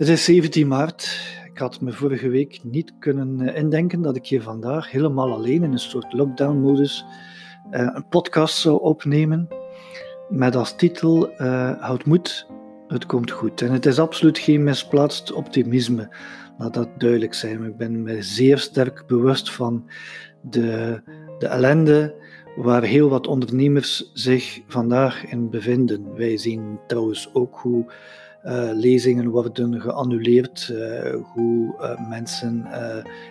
Het is 17 maart. Ik had me vorige week niet kunnen eh, indenken dat ik hier vandaag helemaal alleen in een soort lockdown-modus uh, een podcast zou opnemen. Met als titel uh, Houd moed, het komt goed. En het is absoluut geen misplaatst optimisme, laat dat duidelijk zijn. Ik ben me zeer sterk bewust van de, de ellende waar heel wat ondernemers zich vandaag in bevinden. Wij zien trouwens ook hoe uh, lezingen worden geannuleerd, uh, hoe uh, mensen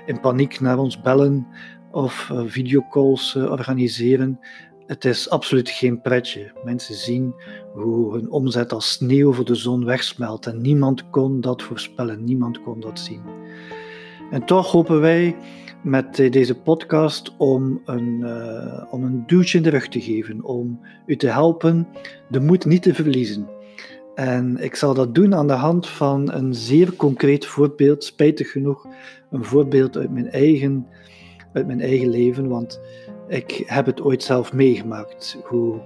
in paniek naar ons bellen of videocalls organiseren. Het is absoluut geen pretje. Mensen zien hoe hun omzet als sneeuw voor de zon wegsmelt en niemand kon dat voorspellen, niemand kon dat zien. En toch hopen wij met deze podcast om een, om een duwtje in de rug te geven, om u te helpen de moed niet te verliezen. En ik zal dat doen aan de hand van een zeer concreet voorbeeld, spijtig genoeg, een voorbeeld uit mijn eigen, uit mijn eigen leven, want ik heb het ooit zelf meegemaakt, hoe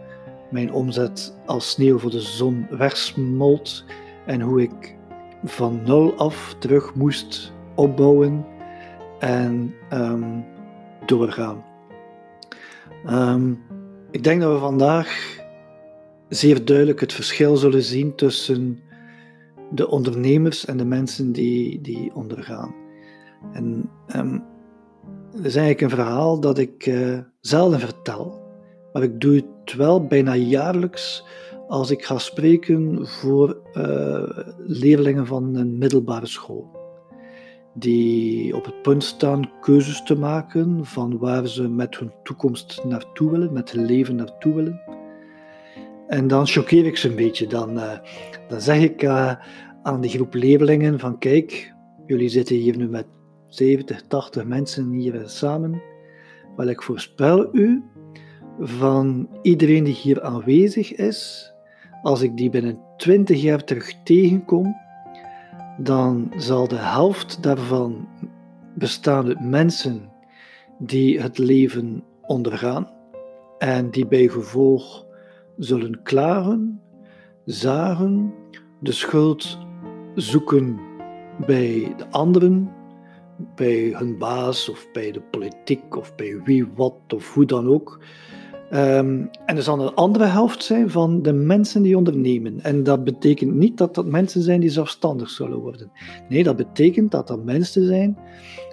mijn omzet als sneeuw voor de zon wegsmolt en hoe ik van nul af terug moest opbouwen en um, doorgaan. Um, ik denk dat we vandaag zeer duidelijk het verschil zullen zien tussen de ondernemers en de mensen die, die ondergaan. En dat is eigenlijk een verhaal dat ik uh, zelden vertel, maar ik doe het wel bijna jaarlijks als ik ga spreken voor uh, leerlingen van een middelbare school. Die op het punt staan keuzes te maken van waar ze met hun toekomst naartoe willen, met hun leven naartoe willen. En dan choqueer ik ze een beetje. Dan, uh, dan zeg ik uh, aan die groep leerlingen van kijk, jullie zitten hier nu met 70, 80 mensen hier samen. Wel, ik voorspel u van iedereen die hier aanwezig is, als ik die binnen 20 jaar terug tegenkom, dan zal de helft daarvan bestaan uit mensen die het leven ondergaan en die bij gevolg zullen klagen, zagen, de schuld zoeken bij de anderen, bij hun baas of bij de politiek of bij wie wat of hoe dan ook. Um, en er zal een andere helft zijn van de mensen die ondernemen. En dat betekent niet dat dat mensen zijn die zelfstandig zullen worden. Nee, dat betekent dat dat mensen zijn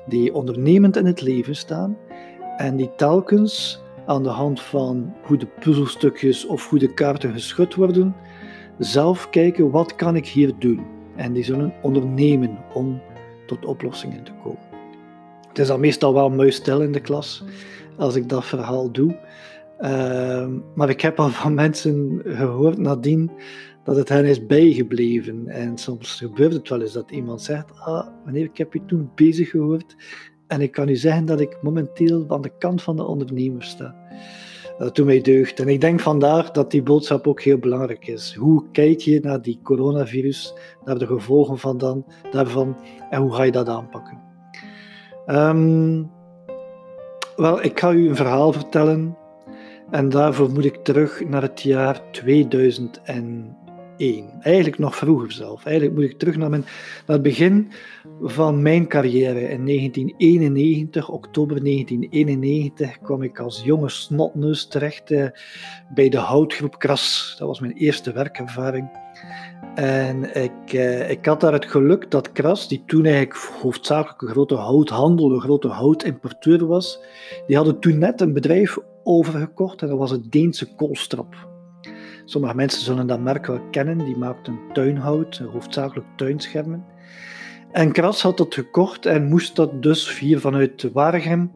die ondernemend in het leven staan en die telkens aan de hand van hoe de puzzelstukjes of hoe de kaarten geschud worden, zelf kijken wat kan ik hier doen. En die zullen ondernemen om tot oplossingen te komen. Het is al meestal wel muisstil in de klas als ik dat verhaal doe. Uh, maar ik heb al van mensen gehoord nadien dat het hen is bijgebleven. En soms gebeurt het wel eens dat iemand zegt: Ah, wanneer ik heb je toen bezig gehoord en ik kan u zeggen dat ik momenteel aan de kant van de ondernemer sta. Dat doet mij deugd. En ik denk vandaar dat die boodschap ook heel belangrijk is. Hoe kijk je naar die coronavirus, naar de gevolgen van dan, daarvan en hoe ga je dat aanpakken? Um, wel, ik ga u een verhaal vertellen en daarvoor moet ik terug naar het jaar 2001. Eigenlijk nog vroeger zelf. Eigenlijk moet ik terug naar, mijn, het begin van mijn carrière. In 1991, oktober 1991, kwam ik als jonge snotneus terecht eh, bij de houtgroep Kras. Dat was mijn eerste werkervaring. En ik, eh, ik had daar het geluk dat Kras, die toen eigenlijk hoofdzakelijk een grote houthandel, een grote houtimporteur was, die hadden toen net een bedrijf overgekocht en dat was het Deense Koolstrap. Sommige mensen zullen dat merk wel kennen, die maakten tuinhout, hoofdzakelijk tuinschermen. En Kras had dat gekocht en moest dat dus via vanuit Waregem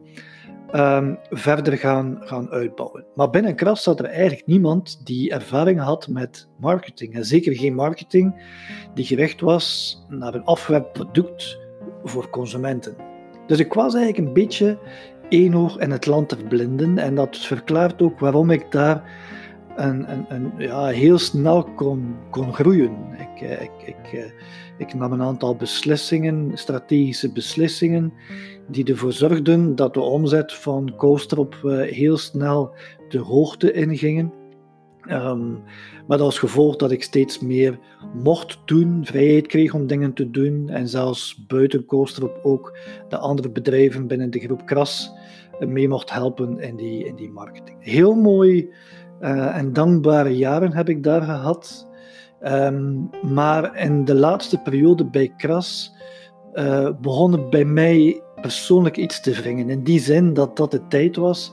um, verder gaan, gaan uitbouwen. Maar binnen Kras zat er eigenlijk niemand die ervaring had met marketing. En zeker geen marketing die gericht was naar een afwerkproduct voor consumenten. Dus ik was eigenlijk een beetje één oog het land te blinden. En dat verklaart ook waarom ik daar een, een, een, ja, heel snel kon, kon groeien. Ik, eh, ik, eh, ik nam een aantal beslissingen, strategische beslissingen, die ervoor zorgden dat de omzet van Koolstrop eh, heel snel de hoogte ingingen. Um, met als gevolg dat ik steeds meer mocht doen, vrijheid kreeg om dingen te doen en zelfs buiten Koosterop ook de andere bedrijven binnen de groep Kras mee mocht helpen in die, in die marketing. Heel mooi uh, en dankbare jaren heb ik daar gehad. Um, maar in de laatste periode bij Kras uh, begon het bij mij persoonlijk iets te wringen. In die zin dat dat de tijd was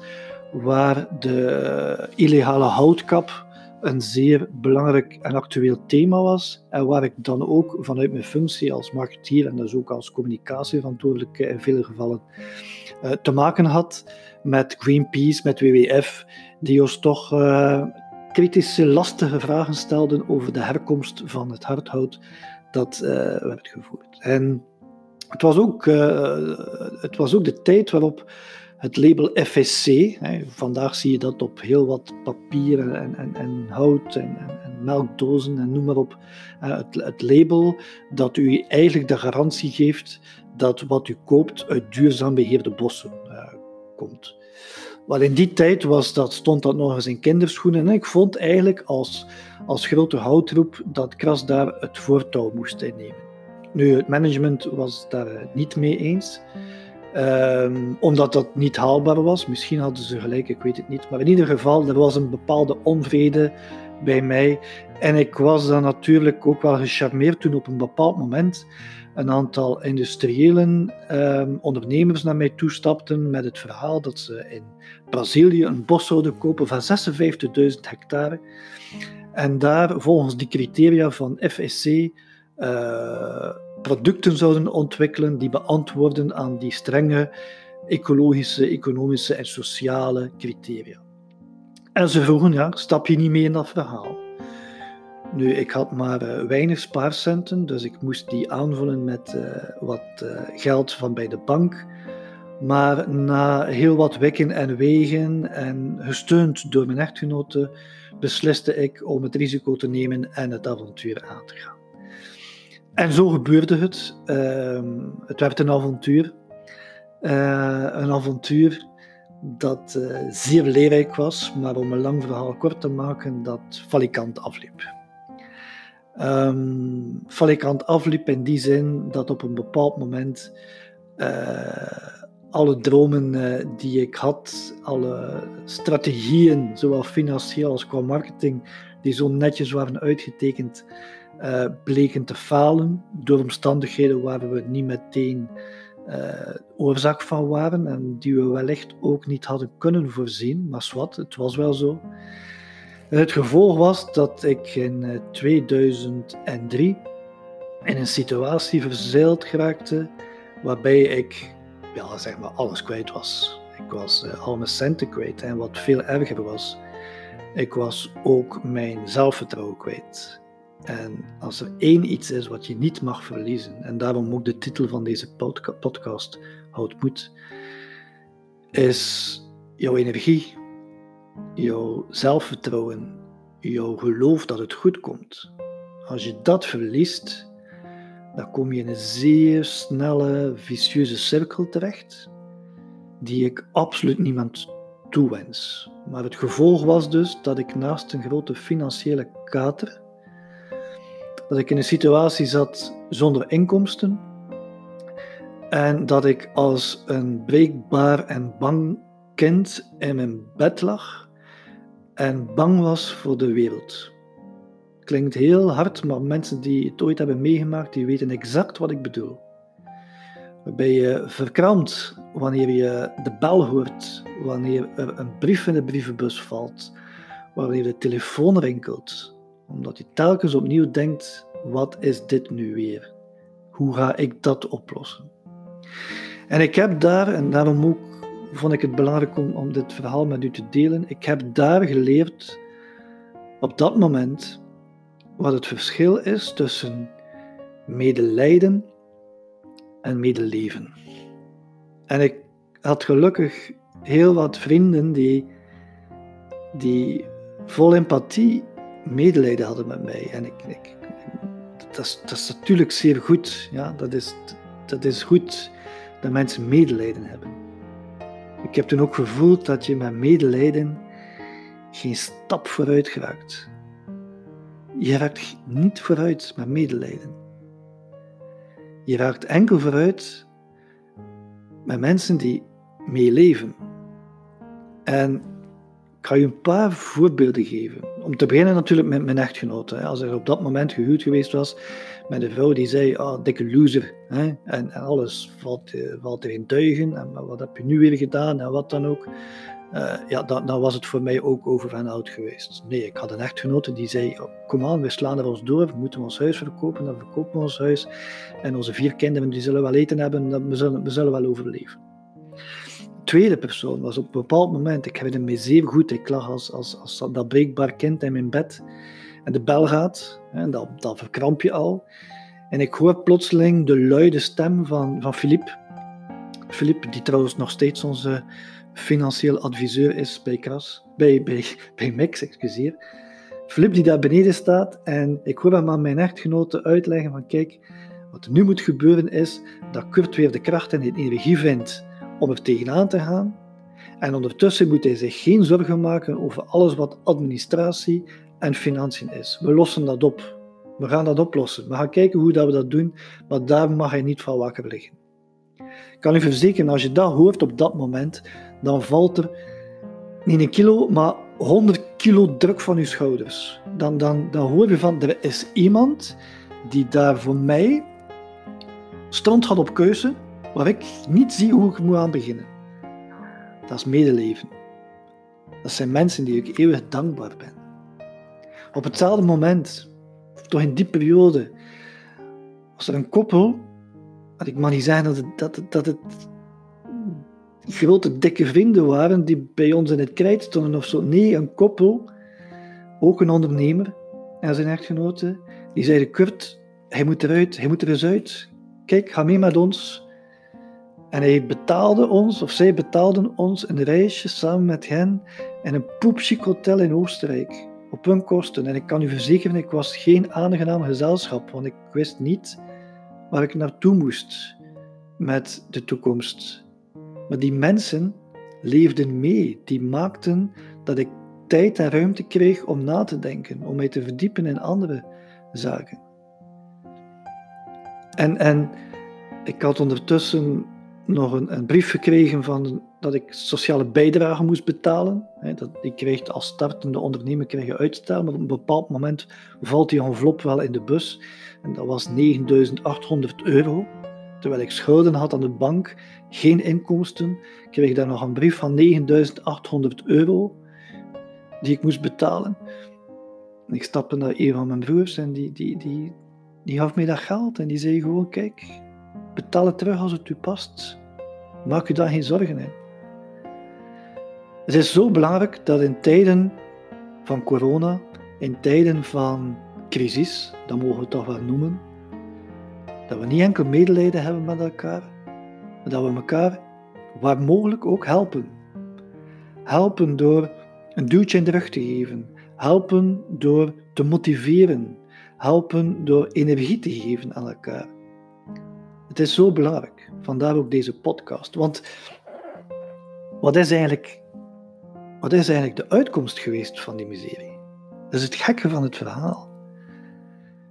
waar de illegale houtkap een zeer belangrijk en actueel thema was. En waar ik dan ook vanuit mijn functie als marketeer en dus ook als communicatieverantwoordelijk in vele gevallen uh, te maken had met Greenpeace, met WWF, die ons toch uh, kritische, lastige vragen stelden over de herkomst van het hardhout dat uh, werd gevoerd. En het was, ook, het was ook de tijd waarop het label FSC. Hè, vandaag zie je dat op heel wat papier en, en, en hout en, en, melkdozen en noem maar op. Uh, het, het, label dat u eigenlijk de garantie geeft dat wat u koopt uit duurzaam beheerde bossen uh, komt. Wel in die tijd was dat, stond dat nog eens in kinderschoenen. En ik vond eigenlijk als, als grote houtroep dat Kras daar het voortouw moest innemen. Nu, het management was daar eh, niet mee eens. Um, omdat dat niet haalbaar was. Misschien hadden ze gelijk, ik weet het niet. Maar in ieder geval, er was een bepaalde onvrede bij mij. En ik was dan natuurlijk ook wel gecharmeerd toen op een bepaald moment een aantal industriëlen um, ondernemers naar mij toestapten met het verhaal dat ze in Brazilië een bos zouden kopen van 56.000 hectare. En daar volgens die criteria van FSC uh, producten zouden ontwikkelen die beantwoorden aan die strenge ecologische, economische en sociale criteria. En ze vroegen, ja, stap je niet mee in dat verhaal? Nu, ik had maar uh, weinig spaarcenten, dus ik moest die aanvullen met uh, wat uh, geld van bij de bank. Maar na heel wat wekken en wegen en gesteund door mijn echtgenote, besliste ik om het risico te nemen en het avontuur aan te gaan. En zo gebeurde het. Ehm, het werd een avontuur. Uh, een avontuur dat uh, zeer leerrijk was, maar om een lang verhaal kort te maken, dat valikant afliep. Um, valikant afliep in die zin dat op een bepaald moment uh, alle dromen die ik had, alle strategieën, zowel financieel als qua marketing, die zo netjes waren uitgetekend, uh, bleken te falen door omstandigheden waar we niet meteen uh, oorzaak van waren en die we wellicht ook niet hadden kunnen voorzien, maar wat, het was wel zo. Het gevolg was dat ik in 2003 in een situatie verzeild geraakte waarbij ik ja, zeg maar alles kwijt was. Ik was uh, al mijn centen kwijt en wat veel erger was, ik was ook mijn zelfvertrouwen kwijt. En als er één iets is wat je niet mag verliezen, en daarom ook de titel van deze podcast, Houd Moed, is jouw energie, jouw zelfvertrouwen, jouw geloof dat het goed komt. Als je dat verliest, dan kom je in een zeer snelle, vicieuze cirkel terecht, die ik absoluut niemand toewens. Maar het gevolg was dus dat ik naast een grote financiële kater dat ik in een situatie zat zonder inkomsten en dat ik als een breekbaar en bang kind in mijn bed lag en bang was voor de wereld. Klinkt heel hard, maar mensen die het ooit hebben meegemaakt, die weten exact wat ik bedoel. Waarbij je verkrampt wanneer je de bel hoort, wanneer er een brief in de brievenbus valt, wanneer de telefoon rinkelt, omdat je telkens opnieuw denkt: wat is dit nu weer? Hoe ga ik dat oplossen? En ik heb daar, en daarom ook vond ik het belangrijk om, om dit verhaal met u te delen, ik heb daar geleerd op dat moment wat het verschil is tussen medelijden en medeleven. En ik had gelukkig heel wat vrienden die, die vol empathie medelijden hadden met mij. En ik, dat, is, dat is natuurlijk zeer goed. Ja? Dat, is, dat is goed dat mensen medelijden hebben. Ik heb toen ook gevoeld dat je met medelijden geen stap vooruit geraakt. Je raakt niet vooruit met medelijden. Je raakt enkel vooruit met mensen die meeleven. En ik ga je een paar voorbeelden geven. Om te beginnen natuurlijk met mijn echtgenote. Als er op dat moment gehuwd geweest was met een vrouw die zei, ah, dikke loser. Hè? En, alles valt, uh, valt er in duigen. En wat heb je nu weer gedaan en wat dan ook. Uh, ja, dan, was het voor mij ook over en oud geweest. Nee, ik had een echtgenote die zei, oh, kom aan, we slaan er ons door, we moeten ons huis verkopen, dan verkopen we ons huis. En onze vier kinderen, die zullen wel eten hebben, we zullen, we zullen wel overleven. Tweede persoon was op een bepaald moment, ik herinner me zeer goed, ik lag als, als, dat breekbaar kind in mijn bed en de bel gaat, en dat, dat verkramp je al. En ik hoor plotseling de luide stem van, van Philippe. Philippe, die trouwens nog steeds onze financieel adviseur is bij Kras, bij, bij, bij Mix, excuseer. Philippe die daar beneden staat en ik hoor hem aan mijn echtgenote uitleggen van kijk, wat er nu moet gebeuren is dat Kurt weer de kracht en de energie vindt om er tegenaan te gaan. En ondertussen moet hij zich geen zorgen maken over alles wat administratie en financiën is. We lossen dat op. We gaan dat oplossen. We gaan kijken hoe dat we dat doen, maar daar mag hij niet van wakker liggen. Ik kan u verzekeren, als je dat hoort op dat moment, dan valt er niet een kilo, maar 100 kilo druk van je schouders. Dan, dan, dan hoor je van, er is iemand die daar voor mij stand had op keuze, waar ik niet zie hoe ik moet aan beginnen. Dat is medeleven. Dat zijn mensen die ik eeuwig dankbaar ben. Op hetzelfde moment, toch in die periode, was er een koppel, ik mag niet zeggen dat het, dat, dat het grote dikke vrienden waren die bij ons in het krijt stonden of zo. Nee, een koppel, ook een ondernemer en zijn echtgenote, die zeiden, Kurt, hij moet eruit, hij moet er eens uit. Kijk, ga mee met ons. En hij betaalde ons, of zij betaalden ons een reisje samen met hen in een poepchic hotel in Oostenrijk. Op hun kosten. En ik kan u verzekeren, ik was geen aangenaam gezelschap, want ik wist niet waar ik naartoe moest met de toekomst. Maar die mensen leefden mee, die maakten dat ik tijd en ruimte kreeg om na te denken, om mij te verdiepen in andere zaken. En, en ik had ondertussen nog een, een brief gekregen van dat ik sociale bijdrage moest betalen. dat, ik kreeg als startende ondernemer kreeg je uitstel, maar op een bepaald moment valt die envelop wel in de bus. En dat was 9800 euro. Terwijl ik schulden had aan de bank, geen inkomsten, kreeg daar nog een brief van 9800 euro die ik moest betalen. En ik stapte naar een van mijn broers en die, die, die, die gaf mij dat geld en die zei gewoon, kijk, Betaal het terug als het u past. Maak u daar geen zorgen in. Het is zo belangrijk dat in tijden van corona, in tijden van crisis, dat mogen we toch wel noemen, dat we niet enkel medelijden hebben met elkaar, maar dat we elkaar waar mogelijk ook helpen. Helpen door een duwtje in de rug te geven, helpen door te motiveren, helpen door energie te geven aan elkaar. Het is zo belangrijk, vandaar ook deze podcast. Want wat is eigenlijk, wat is eigenlijk de uitkomst geweest van die miserie? Dat is het gekke van het verhaal.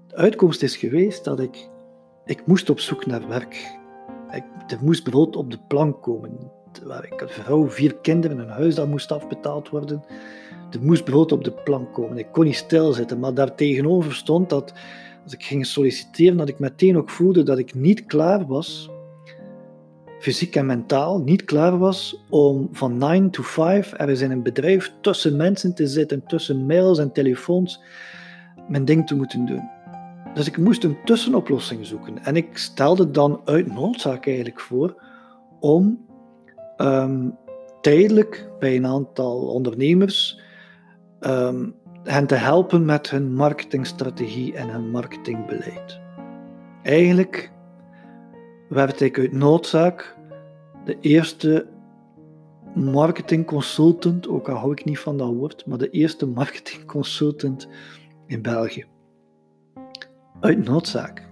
De uitkomst is geweest dat ik, ik moest op zoek naar werk. Ik, er moest brood op de plank komen. Ik had een vrouw, vier kinderen, een huis dat moest afbetaald worden. Er moest brood op de plank komen. Ik kon niet stilzitten, maar daartegenover stond dat als ik ging solliciteren, dat ik meteen ook voelde dat ik niet klaar was, fysiek en mentaal, niet klaar was om van 9 to 5 ergens in een bedrijf tussen mensen te zitten, tussen mails en telefoons, mijn ding te moeten doen. Dus ik moest een tussenoplossing zoeken. En ik stelde dan uit noodzaak eigenlijk voor om ehm, tijdelijk bij een aantal ondernemers ehm, hen te helpen met hun marketingstrategie en hun marketingbeleid. Eigenlijk werd ik uit noodzaak de eerste marketingconsultant, ook al hou ik niet van dat woord, maar de eerste marketingconsultant in België. Uit noodzaak.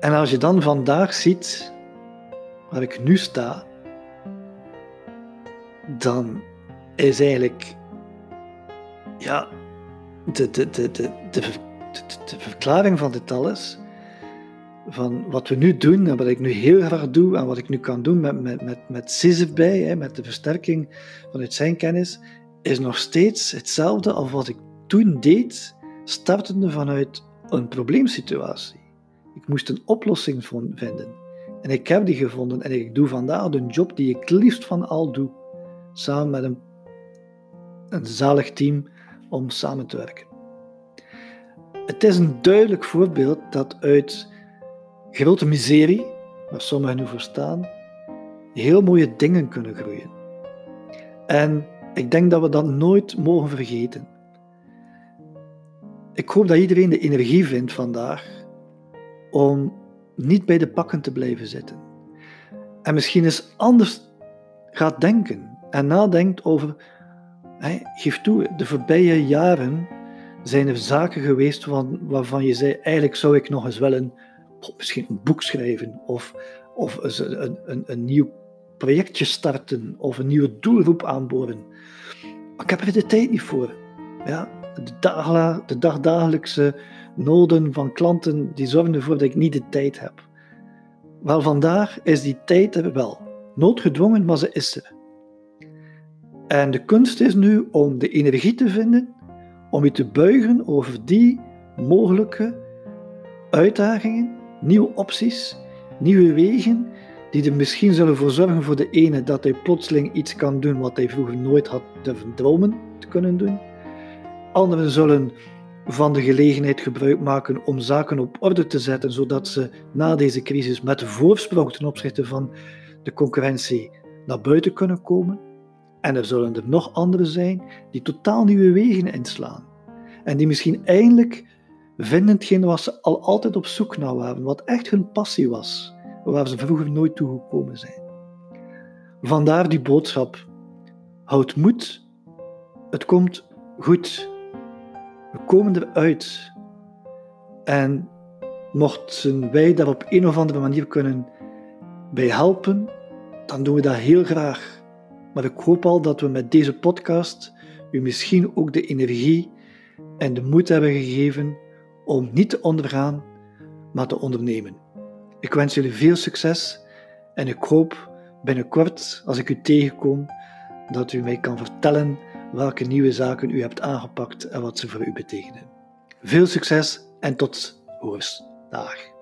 En als je dan vandaag ziet waar ik nu sta, dan is eigenlijk ja, de, de, de, de, de, verklaring van dit alles van wat we nu doen en wat ik nu heel graag doe en wat ik nu kan doen met, met, met, met SISF bij, hè, met de versterking vanuit zijn kennis, is nog steeds hetzelfde als wat ik toen deed, startende vanuit een probleemsituatie. Ik moest een oplossing vinden. En ik heb die gevonden en ik doe vandaag de job die ik liefst van al doe, samen met een, een zalig team om samen te werken. Het is een duidelijk voorbeeld dat uit grote miserie, waar sommigen nu voor staan, heel mooie dingen kunnen groeien. En ik denk dat we dat nooit mogen vergeten. Ik hoop dat iedereen de energie vindt vandaag om niet bij de pakken te blijven zitten. En misschien eens anders gaat denken en nadenkt over, geef toe, de voorbije jaren zijn er zaken geweest waarvan je zei, eigenlijk zou ik nog eens wel een misschien een boek schrijven of, of een, een, een nieuw projectje starten of een nieuwe doelgroep aanboren. Maar ik heb er de tijd niet voor. Ja, de, dagla, de dagdagelijkse noden van klanten die zorgen ervoor dat ik niet de tijd heb. Wel, vandaag is die tijd er wel. Noodgedwongen, maar ze is er. En de kunst is nu om de energie te vinden om je te buigen over die mogelijke uitdagingen nieuwe opties, nieuwe wegen, die er misschien zullen voor zorgen voor de ene dat hij plotseling iets kan doen wat hij vroeger nooit had durven dromen te kunnen doen. Anderen zullen van de gelegenheid gebruik maken om zaken op orde te zetten, zodat ze na deze crisis met voorsprong ten opzichte van de concurrentie naar buiten kunnen komen. En er zullen er nog anderen zijn die totaal nieuwe wegen inslaan. En die misschien eindelijk vinden hetgeen wat ze al altijd op zoek naar waren, wat echt hun passie was, waar ze vroeger nooit toe gekomen zijn. Vandaar die boodschap: houd moed, het komt goed. We komen eruit. En mochten wij daar op een of andere manier kunnen bij helpen, dan doen we dat heel graag. Maar ik hoop al dat we met deze podcast u misschien ook de energie en de moed hebben gegeven om niet te ondergaan, maar te ondernemen. Ik wens jullie veel succes en ik hoop binnenkort, als ik u tegenkom, dat u mij kan vertellen welke nieuwe zaken u hebt aangepakt en wat ze voor u betekenen. Veel succes en tot hoors. Dag.